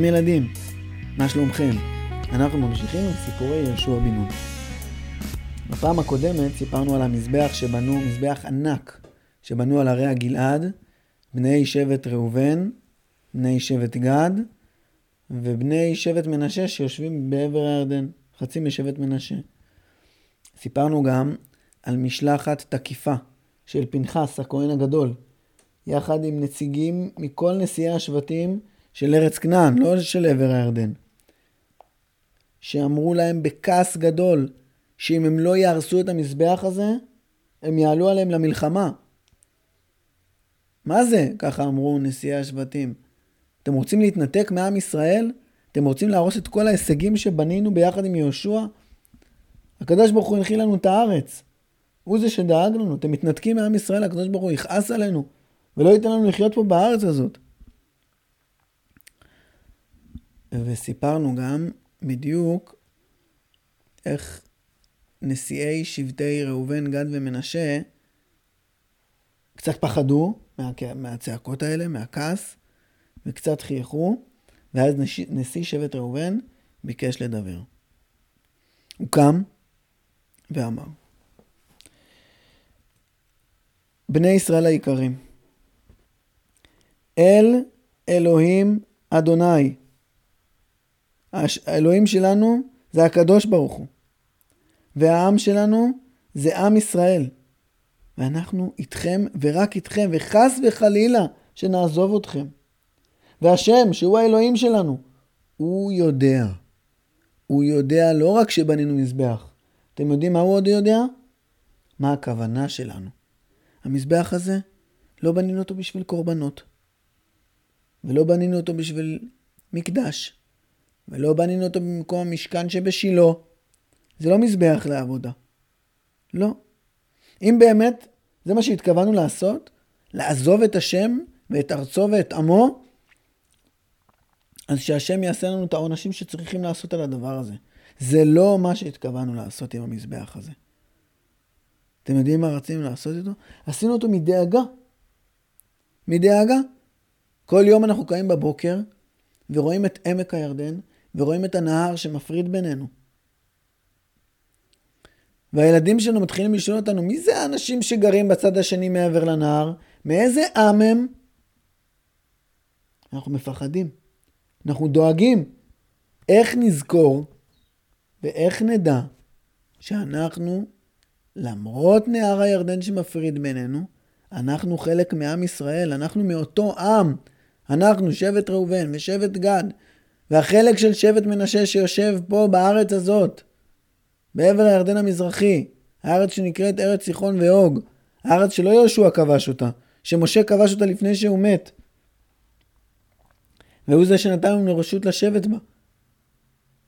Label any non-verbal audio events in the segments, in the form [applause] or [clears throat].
שלום ילדים, מה שלומכם? אנחנו ממשיכים עם סיפורי יהושע בן נון. בפעם הקודמת סיפרנו על המזבח שבנו, מזבח ענק, שבנו על הרי הגלעד, בני שבט ראובן, בני שבט גד, ובני שבט מנשה שיושבים בעבר הירדן, חצי משבט מנשה. סיפרנו גם על משלחת תקיפה של פנחס, הכהן הגדול, יחד עם נציגים מכל נשיאי השבטים של ארץ כנען, לא של עבר הירדן. שאמרו להם בכעס גדול, שאם הם לא יהרסו את המזבח הזה, הם יעלו עליהם למלחמה. מה זה? ככה אמרו נשיאי השבטים. אתם רוצים להתנתק מעם ישראל? אתם רוצים להרוס את כל ההישגים שבנינו ביחד עם יהושע? הקדוש ברוך הוא הנחיל לנו את הארץ. הוא זה שדאג לנו. אתם מתנתקים מעם ישראל, הקדוש ברוך הוא יכעס עלינו, ולא ייתן לנו לחיות פה בארץ הזאת. וסיפרנו גם בדיוק איך נשיאי שבטי ראובן, גד ומנשה קצת פחדו מה, מהצעקות האלה, מהכעס, וקצת חייכו, ואז נשיא, נשיא שבט ראובן ביקש לדבר. הוא קם ואמר, בני ישראל היקרים, אל אלוהים אדוני. האלוהים שלנו זה הקדוש ברוך הוא. והעם שלנו זה עם ישראל. ואנחנו איתכם ורק איתכם, וחס וחלילה שנעזוב אתכם. והשם, שהוא האלוהים שלנו, הוא יודע. הוא יודע לא רק שבנינו מזבח. אתם יודעים מה הוא עוד יודע? מה הכוונה שלנו. המזבח הזה, לא בנינו אותו בשביל קורבנות. ולא בנינו אותו בשביל מקדש. ולא בנינו אותו במקום המשכן שבשילה. זה לא מזבח לעבודה. לא. אם באמת זה מה שהתכוונו לעשות, לעזוב את השם ואת ארצו ואת עמו, אז שהשם יעשה לנו את העונשים שצריכים לעשות על הדבר הזה. זה לא מה שהתכוונו לעשות עם המזבח הזה. אתם יודעים מה רצינו לעשות איתו? עשינו אותו מדאגה. מדאגה. כל יום אנחנו קמים בבוקר ורואים את עמק הירדן ורואים את הנהר שמפריד בינינו. והילדים שלנו מתחילים לשאול אותנו, מי זה האנשים שגרים בצד השני מעבר לנהר? מאיזה עם הם? אנחנו מפחדים. אנחנו דואגים. איך נזכור ואיך נדע שאנחנו, למרות נהר הירדן שמפריד בינינו, אנחנו חלק מעם ישראל, אנחנו מאותו עם. אנחנו, שבט ראובן ושבט גד, והחלק של שבט מנשה שיושב פה בארץ הזאת, בעבר הירדן המזרחי, הארץ שנקראת ארץ סיחון ואוג, הארץ שלא יהושע כבש אותה, שמשה כבש אותה לפני שהוא מת. והוא זה שנתן לנו רשות לשבת בה.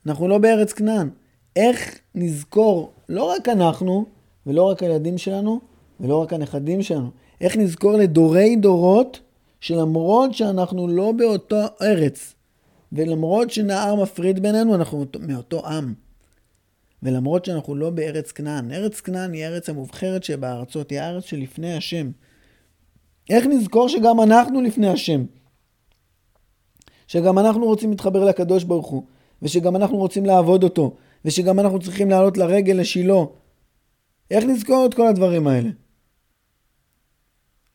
אנחנו לא בארץ כנען. איך נזכור, לא רק אנחנו, ולא רק הילדים שלנו, ולא רק הנכדים שלנו, איך נזכור לדורי דורות, שלמרות שאנחנו לא באותו ארץ, ולמרות שנהר מפריד בינינו, אנחנו מאותו עם. ולמרות שאנחנו לא בארץ כנען, ארץ כנען היא ארץ המובחרת שבארצות, היא הארץ שלפני השם. איך נזכור שגם אנחנו לפני השם? שגם אנחנו רוצים להתחבר לקדוש ברוך הוא, ושגם אנחנו רוצים לעבוד אותו, ושגם אנחנו צריכים לעלות לרגל לשילה. איך נזכור את כל הדברים האלה?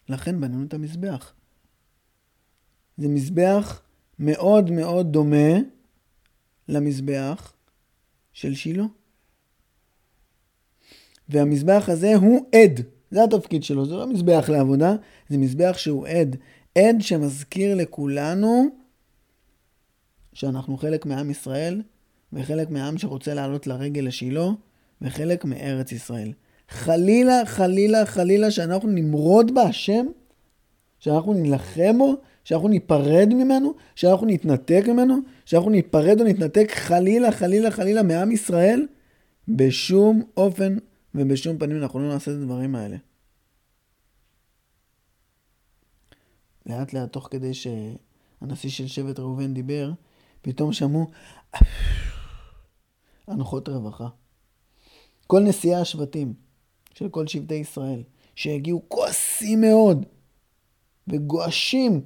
לכן בנינו את המזבח. זה מזבח מאוד מאוד דומה למזבח של שילה. והמזבח הזה הוא עד, זה התפקיד שלו, זה לא מזבח לעבודה, זה מזבח שהוא עד. עד שמזכיר לכולנו שאנחנו חלק מעם ישראל, וחלק מהעם שרוצה לעלות לרגל לשילה, וחלק מארץ ישראל. חלילה, חלילה, חלילה שאנחנו נמרוד בהשם, שאנחנו נילחם בו, שאנחנו ניפרד ממנו, שאנחנו נתנתק ממנו, שאנחנו ניפרד או נתנתק חלילה, חלילה, חלילה מעם ישראל, בשום אופן ובשום פנים אנחנו לא נעשה את הדברים האלה. לאט לאט, תוך כדי שהנשיא של שבט ראובן דיבר, פתאום שמעו הנחות רווחה. כל נשיאי השבטים של כל שבטי ישראל, שהגיעו כועסים מאוד וגועשים,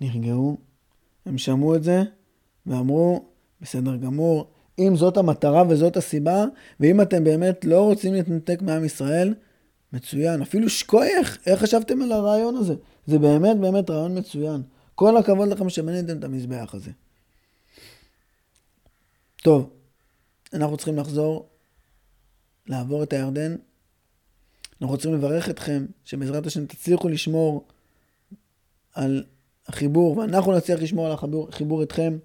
נרגעו הם שמעו את זה ואמרו, בסדר גמור, אם זאת המטרה וזאת הסיבה, ואם אתם באמת לא רוצים להתנתק מעם ישראל, מצוין. אפילו שכוייך, איך חשבתם על הרעיון הזה? זה באמת באמת רעיון מצוין. כל הכבוד לכם שבניתם את המזבח הזה. טוב, אנחנו צריכים לחזור, לעבור את הירדן. אנחנו רוצים לברך אתכם, שבעזרת השם תצליחו לשמור על החיבור, ואנחנו נצליח לשמור על החיבור, איתכם.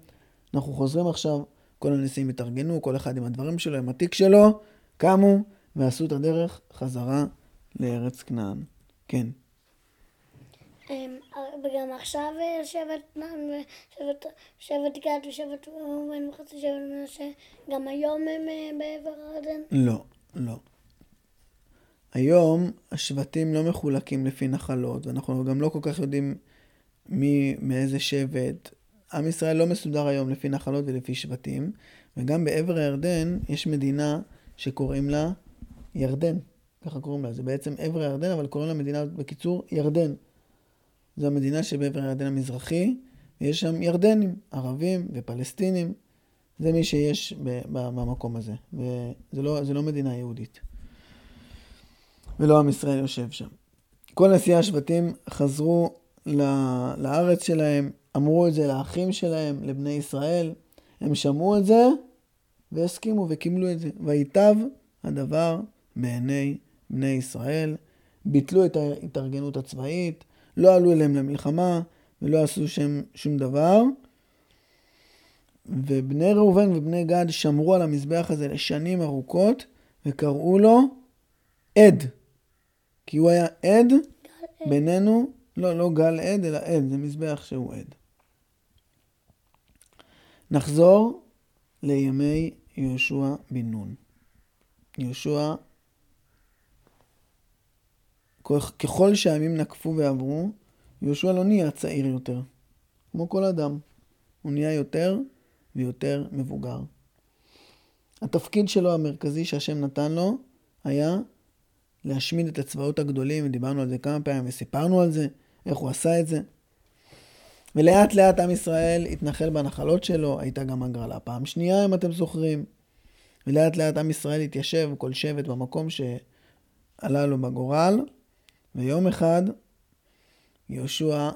אנחנו חוזרים עכשיו, כל הנשיאים התארגנו, כל אחד עם הדברים שלו, עם התיק שלו, קמו ועשו את הדרך חזרה לארץ כנען. כן. אמ, וגם עכשיו אה, שבט שבט גד ושבט ראובן וחצי שבט מנשה, גם היום הם אה, בעבר הירדן? לא, לא. היום השבטים לא מחולקים לפי נחלות, ואנחנו גם לא כל כך יודעים מי, מאיזה שבט. עם ישראל לא מסודר היום לפי נחלות ולפי שבטים, וגם בעבר הירדן יש מדינה שקוראים לה ירדן, ככה קוראים לה. זה בעצם עבר הירדן, אבל קוראים לה מדינה בקיצור ירדן. זו המדינה שבעבר הירדן המזרחי, ויש שם ירדנים, ערבים ופלסטינים. זה מי שיש במקום הזה, וזה לא, לא מדינה יהודית. ולא עם ישראל יושב שם. כל נשיאי השבטים חזרו לארץ שלהם, אמרו את זה לאחים שלהם, לבני ישראל, הם שמעו את זה והסכימו וקימלו את זה. ויטב הדבר בעיני בני ישראל, ביטלו את ההתארגנות הצבאית, לא עלו אליהם למלחמה ולא עשו שם שום דבר. ובני ראובן ובני גד שמרו על המזבח הזה לשנים ארוכות וקראו לו עד. כי הוא היה עד בינינו, לא, לא גל עד, אלא עד, זה מזבח שהוא עד. נחזור לימי יהושע בן נון. יהושע ככל שהימים נקפו ועברו, יהושע לא נהיה צעיר יותר. כמו כל אדם. הוא נהיה יותר ויותר מבוגר. התפקיד שלו המרכזי שהשם נתן לו היה להשמיד את הצבאות הגדולים, ודיברנו על זה כמה פעמים וסיפרנו על זה, איך הוא עשה את זה. ולאט לאט עם ישראל התנחל בנחלות שלו, הייתה גם הגרלה פעם שנייה, אם אתם זוכרים. ולאט לאט עם ישראל התיישב, כל שבט במקום שעלה לו בגורל, ויום אחד יהושע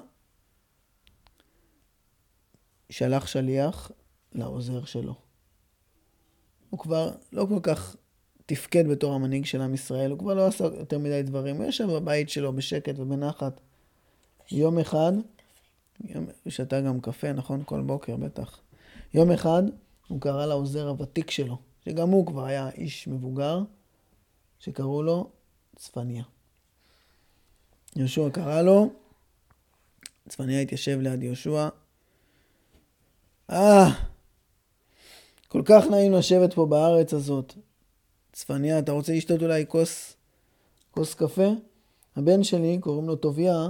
שלח שליח לעוזר שלו. הוא כבר לא כל כך תפקד בתור המנהיג של עם ישראל, הוא כבר לא עשה יותר מדי דברים, הוא ישב בבית שלו בשקט ובנחת. יום אחד, הוא שתה גם קפה, נכון? כל בוקר בטח. יום אחד הוא קרא לעוזר הוותיק שלו, שגם הוא כבר היה איש מבוגר, שקראו לו צפניה. יהושע קרא לו, צפניה התיישב ליד יהושע. אה, כל כך נעים לשבת פה בארץ הזאת. צפניה, אתה רוצה לשתות אולי כוס, כוס קפה? הבן שלי, קוראים לו טוביה,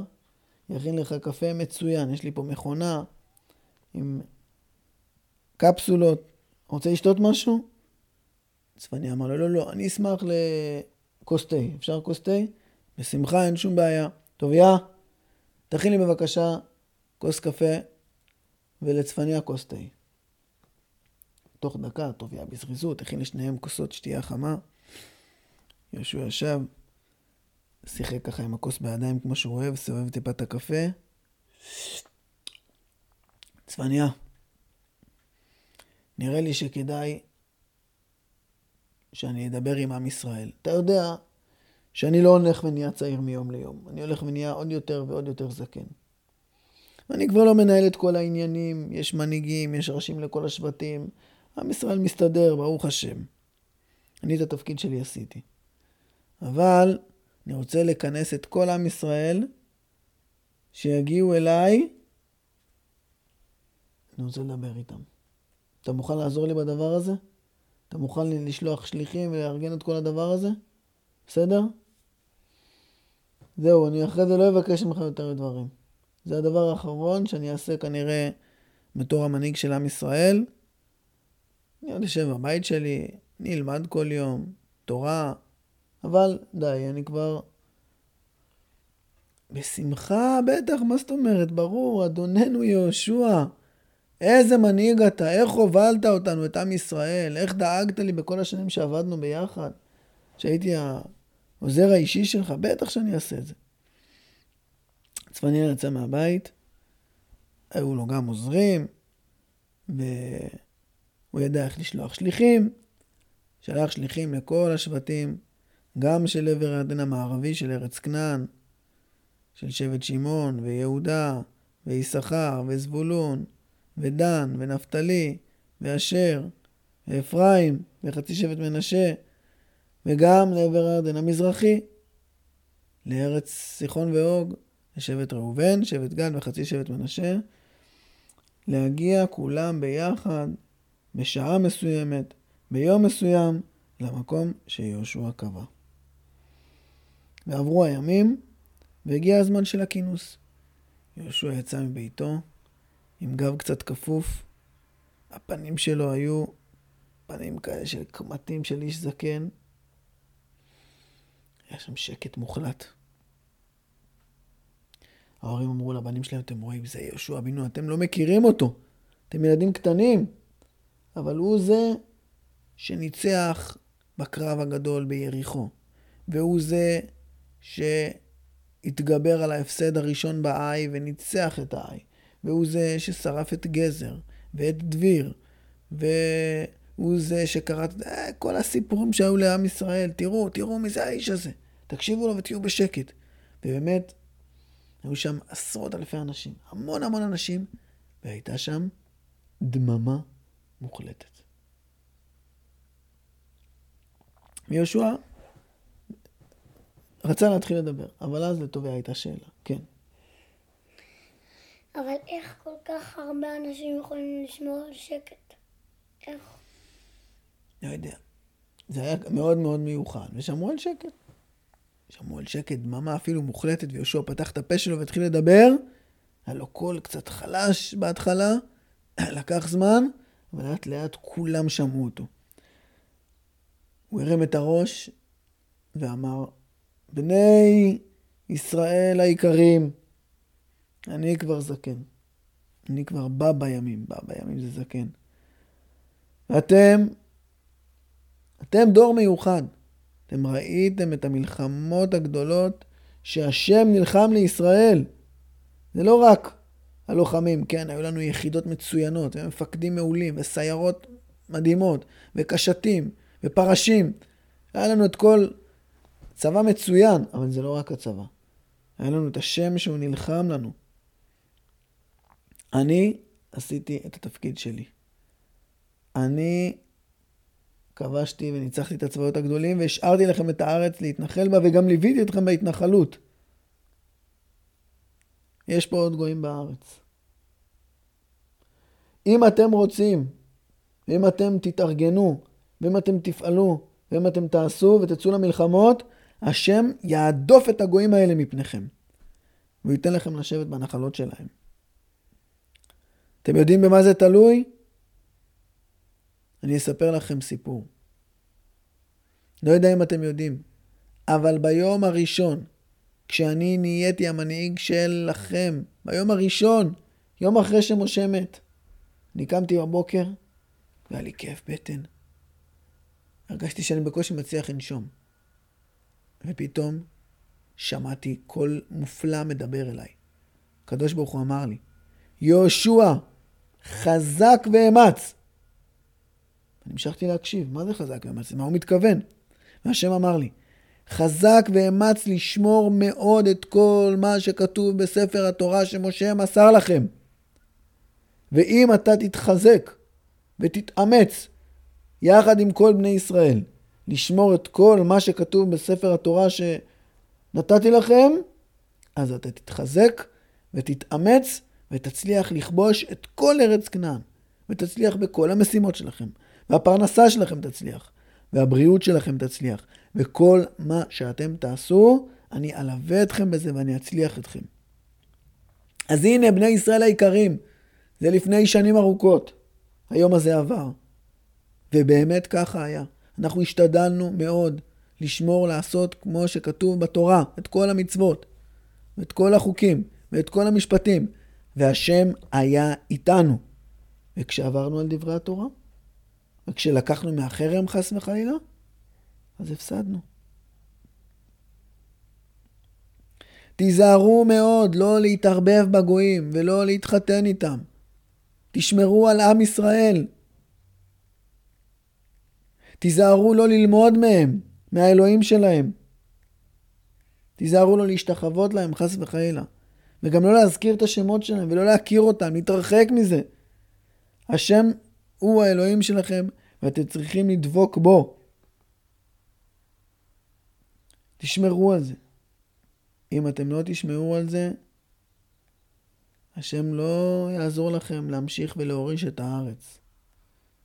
יכין לך קפה מצוין. יש לי פה מכונה עם קפסולות. רוצה לשתות משהו? צפניה אמר לו, לא, לא, אני אשמח לכוס תה. אפשר כוס תה? בשמחה, אין שום בעיה. טוביה, תכין לי בבקשה כוס קפה ולצפניה כוס תה. תוך דקה, טוביה בזריזות, הכין לשניהם כוסות שתייה חמה. יהושע ישב, שיחק ככה עם הכוס בידיים כמו שהוא אוהב, סובב טיפה את הקפה. צפניה, נראה לי שכדאי שאני אדבר עם עם ישראל. אתה יודע, שאני לא הולך ונהיה צעיר מיום ליום. אני הולך ונהיה עוד יותר ועוד יותר זקן. ואני כבר לא מנהל את כל העניינים, יש מנהיגים, יש ראשים לכל השבטים. עם ישראל מסתדר, ברוך השם. אני את התפקיד שלי עשיתי. אבל אני רוצה לכנס את כל עם ישראל שיגיעו אליי, אני רוצה לדבר איתם. אתה מוכן לעזור לי בדבר הזה? אתה מוכן לשלוח שליחים ולארגן את כל הדבר הזה? בסדר? זהו, אני אחרי זה לא אבקש ממך יותר דברים. זה הדבר האחרון שאני אעשה כנראה בתור המנהיג של עם ישראל. אני עוד אשב בבית שלי, אני אלמד כל יום, תורה, אבל די, אני כבר... בשמחה, בטח, מה זאת אומרת? ברור, אדוננו יהושע. איזה מנהיג אתה, איך הובלת אותנו, את עם ישראל, איך דאגת לי בכל השנים שעבדנו ביחד, שהייתי העוזר האישי שלך, בטח שאני אעשה את זה. צפניאל יצא מהבית, היו לו גם עוזרים, והוא ידע איך לשלוח שליחים, שלח שליחים לכל השבטים, גם של עבר הירדן המערבי של ארץ כנען, של שבט שמעון ויהודה ויששכר וזבולון ודן ונפתלי ואשר ואפרים וחצי שבט מנשה וגם לעבר הירדן המזרחי, לארץ סיחון ואוג, לשבט ראובן, שבט גד וחצי שבט מנשה, להגיע כולם ביחד בשעה מסוימת, ביום מסוים, למקום שיהושע קבע. ועברו הימים, והגיע הזמן של הכינוס. יהושע יצא מביתו עם גב קצת כפוף, הפנים שלו היו פנים כאלה של קמטים של איש זקן. היה שם שקט מוחלט. ההורים אמרו לבנים שלהם, אתם רואים, זה יהושע אבינו, אתם לא מכירים אותו. אתם ילדים קטנים. אבל הוא זה שניצח בקרב הגדול ביריחו. והוא זה שהתגבר על ההפסד הראשון בעי וניצח את העי. והוא זה ששרף את גזר ואת דביר. והוא זה שקרא אה, כל הסיפורים שהיו לעם ישראל. תראו, תראו מי זה האיש הזה. תקשיבו לו ותהיו בשקט. ובאמת, היו שם עשרות אלפי אנשים, המון המון אנשים, והייתה שם דממה מוחלטת. ויהושע רצה להתחיל לדבר, אבל אז לטוביה הייתה שאלה, כן. אבל איך כל כך הרבה אנשים יכולים לשמור על שקט? איך? לא יודע. זה היה מאוד מאוד מיוחד, ושמרו על שקט. שמעו על שקט, דממה אפילו מוחלטת, ויהושע פתח את הפה שלו והתחיל לדבר. היה לו קול קצת חלש בהתחלה, [clears throat] לקח זמן, אבל לאט לאט כולם שמעו אותו. הוא הרים את הראש ואמר, בני ישראל היקרים, אני כבר זקן. אני כבר בא בימים, בא בימים זה זקן. ואתם, אתם דור מיוחד. אתם ראיתם את המלחמות הגדולות שהשם נלחם לישראל. זה לא רק הלוחמים, כן, היו לנו יחידות מצוינות, ומפקדים מעולים, וסיירות מדהימות, וקשתים, ופרשים. היה לנו את כל צבא מצוין, אבל זה לא רק הצבא. היה לנו את השם שהוא נלחם לנו. אני עשיתי את התפקיד שלי. אני כבשתי וניצחתי את הצבאות הגדולים, והשארתי לכם את הארץ להתנחל בה, וגם ליוויתי אתכם בהתנחלות. יש פה עוד גויים בארץ. אם אתם רוצים, ואם אתם תתארגנו, ואם אתם תפעלו, ואם אתם תעשו ותצאו למלחמות, השם יהדוף את הגויים האלה מפניכם. והוא ייתן לכם לשבת בנחלות שלהם. אתם יודעים במה זה תלוי? אני אספר לכם סיפור. לא יודע אם אתם יודעים, אבל ביום הראשון, כשאני נהייתי המנהיג שלכם, ביום הראשון, יום אחרי שמשה מת, אני קמתי בבוקר והיה לי כאב בטן. הרגשתי שאני בקושי מצליח לנשום. ופתאום שמעתי קול מופלא מדבר אליי. הקדוש ברוך הוא אמר לי, יהושע, חזק ואמץ. אני המשכתי להקשיב, מה זה חזק ואמץ? מה הוא מתכוון? והשם אמר לי, חזק ואמץ לשמור מאוד את כל מה שכתוב בספר התורה שמשה מסר לכם. ואם אתה תתחזק ותתאמץ יחד עם כל בני ישראל לשמור את כל מה שכתוב בספר התורה שנתתי לכם, אז אתה תתחזק ותתאמץ ותצליח לכבוש את כל ארץ כנען, ותצליח בכל המשימות שלכם, והפרנסה שלכם תצליח, והבריאות שלכם תצליח, וכל מה שאתם תעשו, אני אלווה אתכם בזה ואני אצליח אתכם. אז הנה, בני ישראל היקרים, זה לפני שנים ארוכות. היום הזה עבר. ובאמת ככה היה. אנחנו השתדלנו מאוד לשמור, לעשות כמו שכתוב בתורה, את כל המצוות, ואת כל החוקים, ואת כל המשפטים, והשם היה איתנו. וכשעברנו על דברי התורה, וכשלקחנו מהחרם חס וחלילה, אז הפסדנו. תיזהרו מאוד לא להתערבב בגויים ולא להתחתן איתם. תשמרו על עם ישראל. תיזהרו לא ללמוד מהם, מהאלוהים שלהם. תיזהרו לא להשתחוות להם, חס וחלילה. וגם לא להזכיר את השמות שלהם ולא להכיר אותם, להתרחק מזה. השם הוא האלוהים שלכם ואתם צריכים לדבוק בו. תשמרו על זה. אם אתם לא תשמעו על זה, השם לא יעזור לכם להמשיך ולהוריש את הארץ.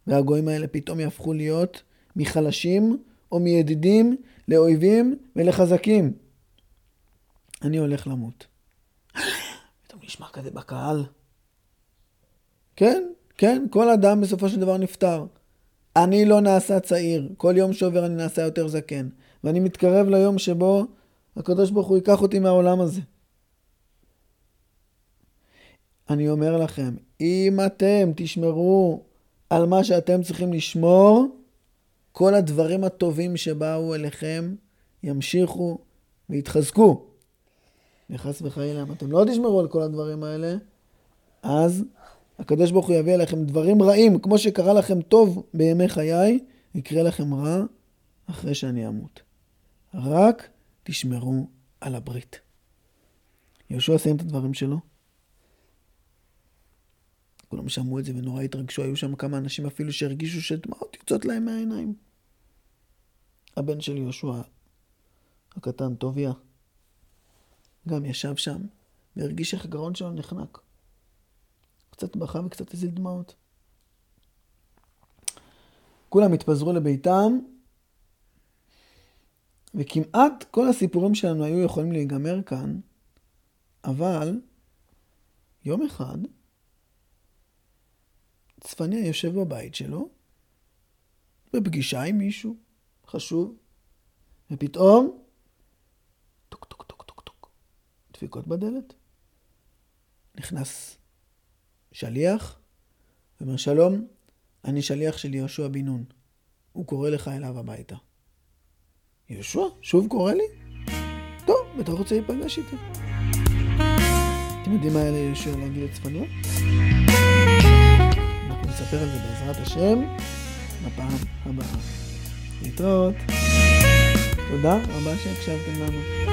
והגויים האלה פתאום יהפכו להיות מחלשים או מידידים לאויבים ולחזקים. אני הולך למות. פתאום נשמע כזה בקהל. כן, כן, כל אדם בסופו של דבר נפטר. אני לא נעשה צעיר, כל יום שעובר אני נעשה יותר זקן. ואני מתקרב ליום שבו הקדוש ברוך הוא ייקח אותי מהעולם הזה. אני אומר לכם, אם אתם תשמרו על מה שאתם צריכים לשמור, כל הדברים הטובים שבאו אליכם ימשיכו ויתחזקו. וחס וחלילה, אם אתם לא תשמרו על כל הדברים האלה, אז הקדוש ברוך הוא יביא עליכם דברים רעים, כמו שקרה לכם טוב בימי חיי, יקרה לכם רע אחרי שאני אמות. רק תשמרו על הברית. יהושע סיים את הדברים שלו. כולם שמעו את זה ונורא התרגשו, היו שם כמה אנשים אפילו שהרגישו שדמעות יוצאות להם מהעיניים. הבן של יהושע הקטן, טוביה, גם ישב שם והרגיש איך הגרון שלו נחנק. קצת בכה וקצת הזיל דמעות. כולם התפזרו לביתם, וכמעט כל הסיפורים שלנו היו יכולים להיגמר כאן, אבל יום אחד צפניה יושב בבית שלו, בפגישה עם מישהו חשוב, ופתאום, טוק טוק טוק טוק טוק, דפיקות בדלת. נכנס שליח, ואומר שלום, אני שליח של יהושע בן נון. הוא קורא לך אליו הביתה. יהושע, שוב קורא לי? טוב, אתה רוצה להיפגש איתי. אתם יודעים מה היה ליהושע להגיד לצפניה? נספר על זה בעזרת השם בפעם הבאה. להתראות. תודה רבה שהקשבתם לנו.